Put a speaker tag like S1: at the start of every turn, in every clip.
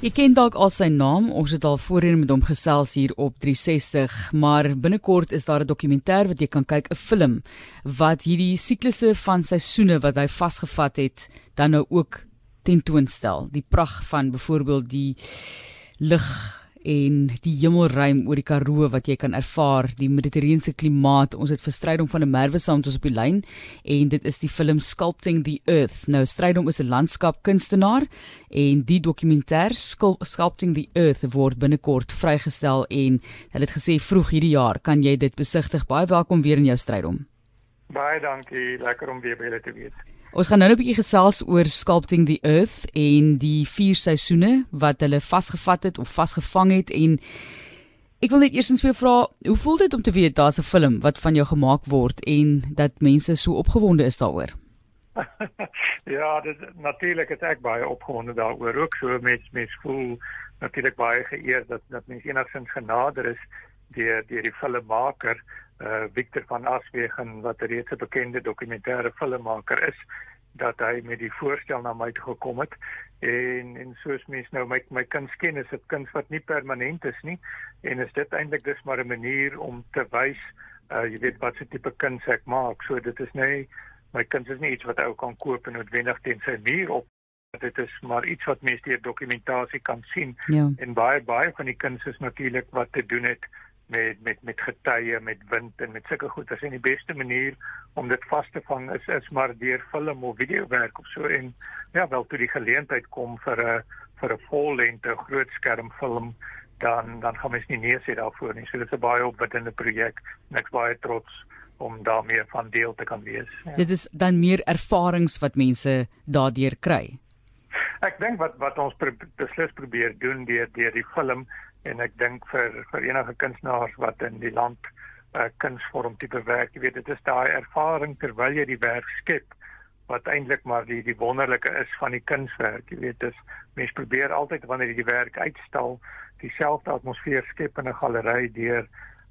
S1: Jy ken dalk al sy naam, ons het al voorheen met hom gesels hier op 360, maar binnekort is daar 'n dokumentêr wat jy kan kyk, 'n film wat hierdie siklusse van seisoene wat hy vasgevat het, dan nou ook tentoonstel. Die pragt van byvoorbeeld die lig en die hemelruim oor die Karoo wat jy kan ervaar, die mediterrane klimaat. Ons het verstryding van 'n merwe saam met ons op die lyn en dit is die film Sculpting the Earth. Nou strydom is 'n landskapkunstenaar en die dokumentêr Sculpting the Earth word binnekort vrygestel en hulle het gesê vroeg hierdie jaar kan jy dit besigtig. Baie welkom weer in jou strydom.
S2: Baie dankie, lekker om weer by julle te wees.
S1: Ons gaan nou 'n bietjie gesels oor Sculpting the Earth en die vier seisoene wat hulle vasgevat het of vasgevang het en ek wil net eersins vir jou vra, hoe voel dit om te weet daar's 'n film wat van jou gemaak word en dat mense so opgewonde is daaroor?
S2: ja, dit natuurlik is ek baie opgewonde daaroor ook so mens mens voel natuurlik baie geëer dat dat mens enigstens genader is deur deur die filmmaker uh Victor van Aswegen wat reeds 'n bekende dokumentêre filmmaker is dat hy met die voorstel na my toe gekom het. En en soos mense nou my my kuns ken is dit kuns wat nie permanent is nie. En is dit eintlik dis maar 'n manier om te wys uh jy weet wat se tipe kuns ek maak. So dit is nie my kuns is nie iets wat ou kan koop en noodwendig teen sy muur op. Dit is maar iets wat mense deur dokumentasie kan sien. Ja. en baie baie van die kuns is natuurlik wat te doen het met met met getye met wind en met sulke goed. As en die beste manier om dit vas te vang is is maar deur film of video werk of so. En ja wel toe die geleentheid kom vir 'n vir 'n vollengte groot skerm film dan dan gaan mens nie nee sê daarvoor nie. So dit is 'n baie opwindende projek ek's baie trots om daarmee van deel te kan wees.
S1: Ja. dit is dan meer ervarings wat mense daardeur kry
S2: ek dink wat wat ons beslis probeer doen deur deur die film en ek dink vir vir enige kunstenaars wat in die land 'n uh, eh, kunsvorm tipe werk, jy weet dit is daai ervaring terwyl jy die werk skep wat eintlik maar die die wonderlike is van die kunswerk, jy weet dis mense probeer altyd wanneer jy die werk uitstal dieselfde atmosfeer skep in 'n galery deur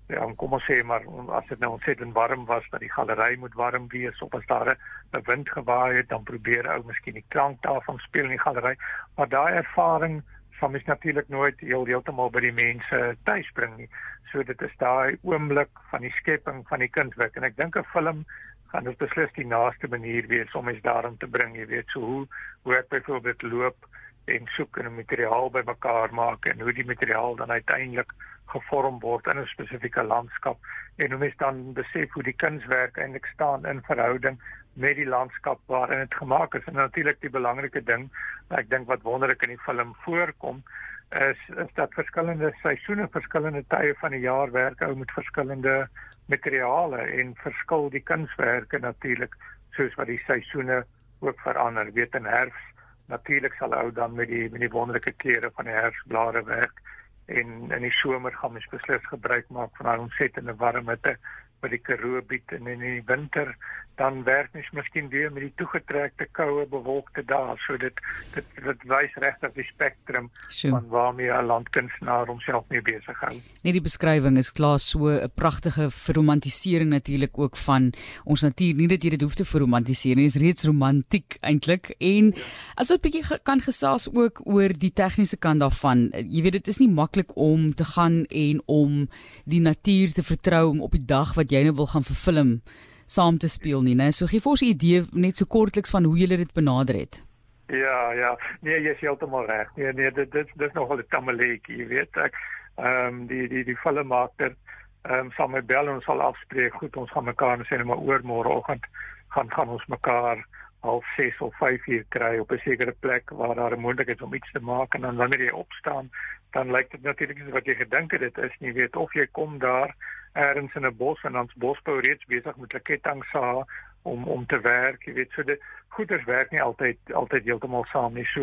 S2: ja, kom ons sê maar as dit nou ontsettend warm was dat die galery moet warm wees of as daar 'n wind gewaai het dan probeer ou miskien die klank daarvan speel in die galery. Maar daai ervaring sal mens natuurlik nooit heel heeltemal by die mense tuis bring nie. So dit is daai oomblik van die skepping van die kindwerk en ek dink 'n film gaan dit beslis die naaste manier wees om mens daarin te bring, jy weet, so hoe hoe ek byvoorbeeld loop en soek en 'n materiaal bymekaar maak en hoe die materiaal dan uiteindelik gevorm word in 'n spesifieke landskap en hoe mens dan besef hoe die kunswerk eintlik staan in verhouding met die landskap waarin dit gemaak is. En natuurlik die belangrike ding ek dink wat wonderlik in die film voorkom is is dat verskillende seisoene verskillende tye van die jaar werk ou met verskillende materiale en verskil die kunswerke natuurlik soos wat die seisoene ook verander. Weet in herfs natuurlik sal ou dan met die met die wonderlike kleure van die herfsblare werk en in die somer gaan mens beslis gebruik maak van daai ontsettende warmte wat die Karoo bied en in die winter dan werk mens miskien weer met die toegetrekte koue bewolkte dae so dit dit dit wys regtig die spektrum sure. van waarmee 'n landkunstenaar homself mee besig hou.
S1: Net die beskrywing is klaar so 'n pragtige verromantisering natuurlik ook van ons natuur nie dat jy dit hoef te verromantiseer nie is reeds romantiek eintlik en as ons 'n bietjie kan gesels ook oor die tegniese kant daarvan jy weet dit is nie maklik om te gaan en om die natuur te vertrou om op die dag wat jy nou wil gaan vervilm saam te speel nie, né? So gee vir ons 'n idee net so kortliks van hoe julle dit benader het.
S2: Ja, ja. Nee, jy is heeltemal reg. Nee, nee, dit dit dis nogal 'n tamaletjie, jy weet ek. Ehm um, die die die filmmaker ehm um, sal my bel en ons sal afspreek. Goed, ons gaan mekaar maar oor môreoggend gaan gaan ons mekaar half 6 of 5 uur kry op 'n sekere plek waar daar 'n moontlikheid is om iets te maak. En dan wanneer jy opstaan, dan lyk dit natuurlik soos wat jy gedink het dit is nie. Weet of jy kom daar ergens in 'n bos en ons bosbou reeds besig met 'n kettingsa om om te werk jy weet. So dit goeders werk nie altyd altyd heeltemal saam nie. So,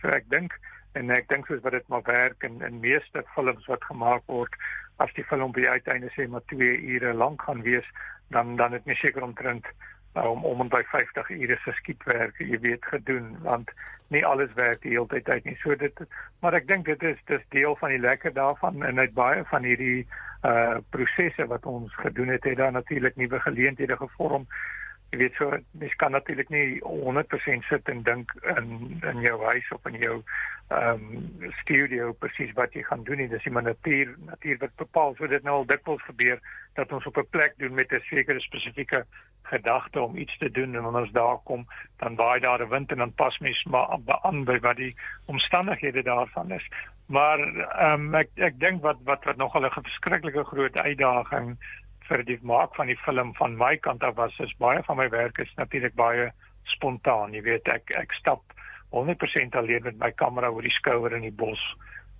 S2: so ek dink en ek dink soos wat dit maar werk en in meeste films wat gemaak word as die film by uiteinde sê maar 2 ure lank gaan wees dan dan het mens seker omtrent om om by 50 ure se skietwerk jy weet gedoen want nie alles werk die hele tyd uit nie. So dit maar ek dink dit is dis deel van die lekker daarvan en uit baie van hierdie uh prosesse wat ons gedoen het het daar natuurlik nuwe geleenthede gevorm jy weet so mens kan natuurlik nie 100% sit en dink in in jou huis of in jou ehm um, studio presies wat jy gaan doen nie. Dis die natuur natuur wat bepaal. So dit nou al dikwels gebeur dat ons op 'n plek doen met 'n sekere spesifieke gedagte om iets te doen. En wanneer ons daar kom dan waai daar 'n wind en dan pas mens maar aan by wat die omstandighede daarvan is. Maar ehm um, ek ek dink wat wat wat nogal 'n verskriklike groot uitdaging vir die maak van die film van my kant af was is baie van my werk is natuurlik baie spontaan jy weet ek ek stap 100% alleen met my kamera oor die skouer in die bos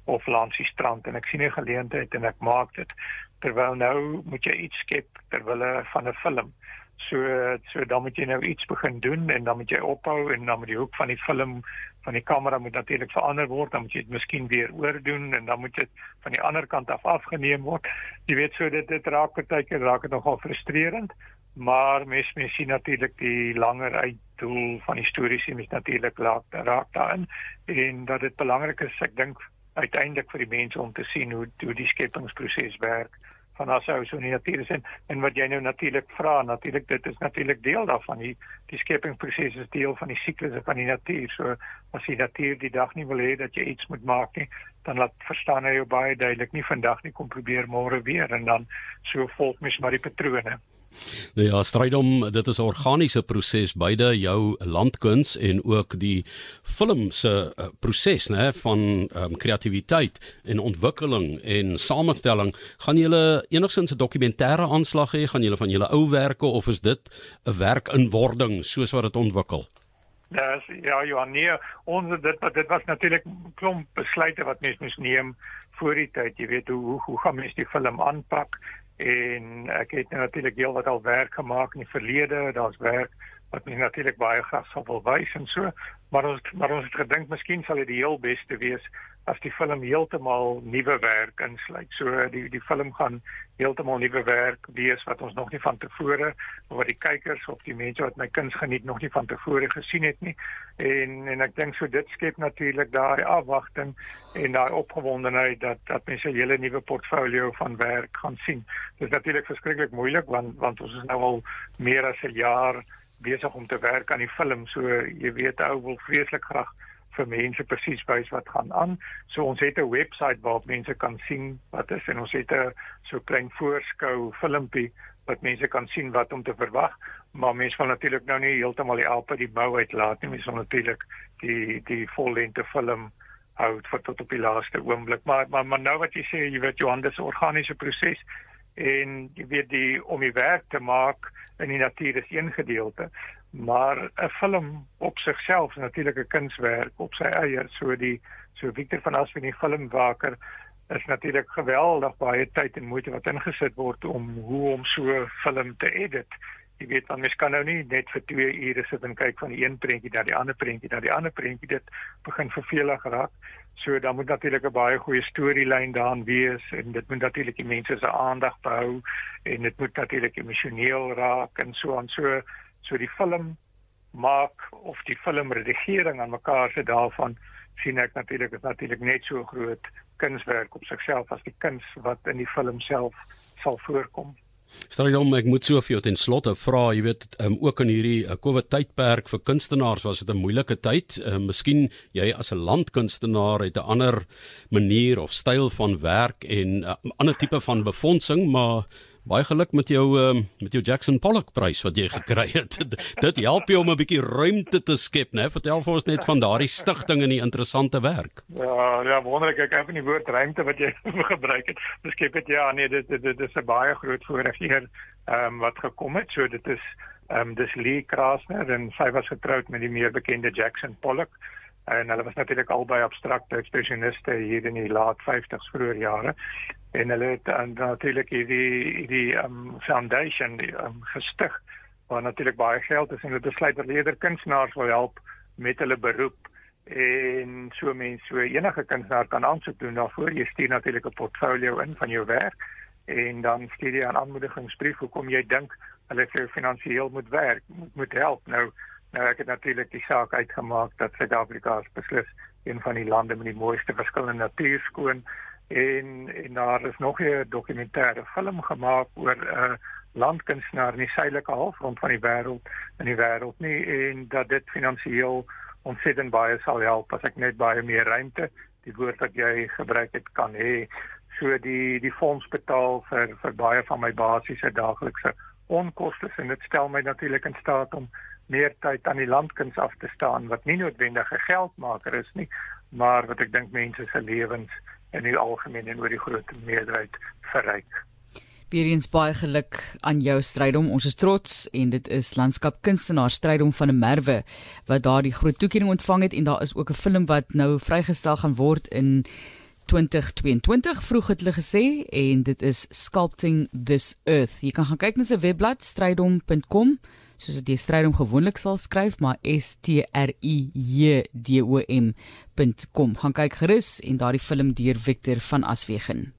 S2: of langs die strand en ek sien 'n geleentheid en ek maak dit. Terwyl nou moet jy iets skep terwyl van 'n film so so dan moet jy nou iets begin doen en dan moet jy ophou en dan moet die hoek van die film van die kamera moet natuurlik verander word dan moet jy dit miskien weer oordoen en dan moet dit van die ander kant af afgeneem word. Jy weet so dit dit raak partykeer raak dit nogal frustrerend maar mens mens sien natuurlik die langer uitdoel van die stories en mens natuurlik raak raak daarin en dat dit belangrik is ek dink uiteindelik vir die mense om te sien hoe hoe die skepingsproses werk van asou so nie natuurlik is en wat jy nou natuurlik vra natuurlik dit is natuurlik deel daarvan. Die die skepingsproses is deel van die siklusse van die natuur. So as die natuur die dag nie wil hê dat jy iets moet maak nie dan laat verstaan hy jou baie duidelik nie. Vandag nie kom probeer môre weer en dan so volg mens maar die patrone
S3: Nou ja, strydom, dit is 'n organiese proses beide jou landkuns en ook die film se uh, proses, né, van um, kreatiwiteit en ontwikkeling en samestelling. Gaan julle enigsins 'n dokumentêre aanslag hê, gaan julle van julle ou werke of is dit 'n werk in wording soos wat dit ontwikkel?
S2: Dis ja, Johan, nee, ons dit dit was natuurlik klomp besluite wat mens moes neem voor die tyd, jy weet hoe hoe, hoe gaan mens die film aanpak? En ek het nou natuurlik heel wat al werk gemaak in die verlede. Daar's werk wat my natuurlik baie graag sou wil wys en so. Maar ons maar ons het gedink miskien sal dit die heel beste wees as die film heeltemal nuwe werk insluit. So die die film gaan heeltemal nuwe werk wees wat ons nog nie van tevore of wat die kykers of die mense wat my kuns geniet nog nie van tevore gesien het nie. En en ek dink so dit skep natuurlik daai afwagting en daai opgewondenheid dat dat mense 'n hele nuwe portfolio van werk gaan sien. Dit is natuurlik verskriklik moeilik want want ons is nou al meer as 'n jaar besig om te werk aan die film. So jy weet ou wil vreeslik graag vir mense presies wys wat gaan aan. So ons het 'n webwerf waarop mense kan sien wat is en ons het 'n so klein voorskou filmpie wat mense kan sien wat om te verwag. Maar mense wil natuurlik nou nie heeltemal die alpe die bou uitlaat nie. Mense wil natuurlik die die vollengte film hou vir tot op die laaste oomblik. Maar maar maar nou wat jy sê, jy weet Johannes organiese proses en jy weet die om die werk te maak in die natuur is een gedeelte maar 'n film op sigself is natuurlik 'n kunswerk op sy eie so die so Victor van Aspen die filmwaker is natuurlik geweldig baie tyd en moeite wat ingesit word om hoe om so 'n film te edit. Jy weet dan mens kan nou nie net vir 2 ure sit en kyk van die een prentjie na die ander prentjie na die ander prentjie. Dit begin vervelig raak. So dan moet natuurlik 'n baie goeie storielyn daarin wees en dit moet natuurlik die mense se aandag behou en dit moet natuurlik emosioneel raak en so aan. So so die film maak of die filmredigering aan mekaar se daarvan sien ek natuurlik is natuurlik net so groot kunswerk op sigself as die kuns wat in die film self sal voorkom.
S3: Stel jy hom ek moet so vir jou ten slotte vra, jy weet, um, ook in hierdie uh, COVID tydperk vir kunstenaars was dit 'n moeilike tyd. Uh, miskien jy as 'n landkunstenaar het 'n ander manier of styl van werk en 'n uh, ander tipe van befondsing, maar Baie geluk met jou uh, met jou Jackson Pollock prys wat jy gekry het. Dit help jou om 'n bietjie ruimte te skep, né? Vertel vir ons net van daardie stigting en die interessante werk.
S2: Ja, ja, wonderlik. Ek het nie woord ruimte wat jy gebruik het. Beskep dit ja, nee, dit dit, dit is 'n baie groot voorreg hier ehm um, wat gekom het. So dit is ehm um, dis Lee Krasner en sy was getroud met die meer bekende Jackson Pollock en hulle was natuurlik albei abstrakte ekspresioniste hier in die laat 50s vroeë jare. En hulle het en natuurlik hierdie die um foundation die um gestig waar natuurlik baie geld is en hulle besluit dat leerder kunstenaars wil help met hulle beroep en so mense so enige kunstenaar kan aansoek doen daarvoor. Jy stuur natuurlik 'n portfolio in van jou werk en dan stuur jy 'n aanmoedigingsbrief. Hoekom jy dink hulle vir finansiëel moet werk moet, moet help? Nou nou ek het natuurlik die saak uitgemaak dat Suid-Afrika beslis een van die lande met die mooiste verskillende natuurskoon en en daar is nog 'n dokumentêre film gemaak oor 'n uh, landkunstenaar in die suidelike halfrond van die wêreld in die wêreld nie en dat dit finansiëel ontsettend baie sal help as ek net baie meer ruimte, die woord wat jy gebruik het kan hê. So die die fonds betaal vir vir baie van my basiese daaglikse onkoste en dit stel my natuurlik in staat om meer tyd aan die landkuns af te staan wat nie noodwendig 'n geldmaker is nie, maar wat ek dink mense se lewens in die algemeen en oor die groot meerderheid verryk.
S1: Weereens baie geluk aan jou strydom. Ons is trots en dit is landskapkunstenaar strydom van 'n merwe wat daardie groot toekenning ontvang het en daar is ook 'n film wat nou vrygestel gaan word in 2022 vroeg het hulle gesê en dit is Sculpting This Earth. Jy kan gaan kyk na sy webblad strydom.com soos dit die strydom gewoonlik sal skryf maar S T R I J D O M.com. Gaan kyk gerus en daardie film deur Victor van Aswegen.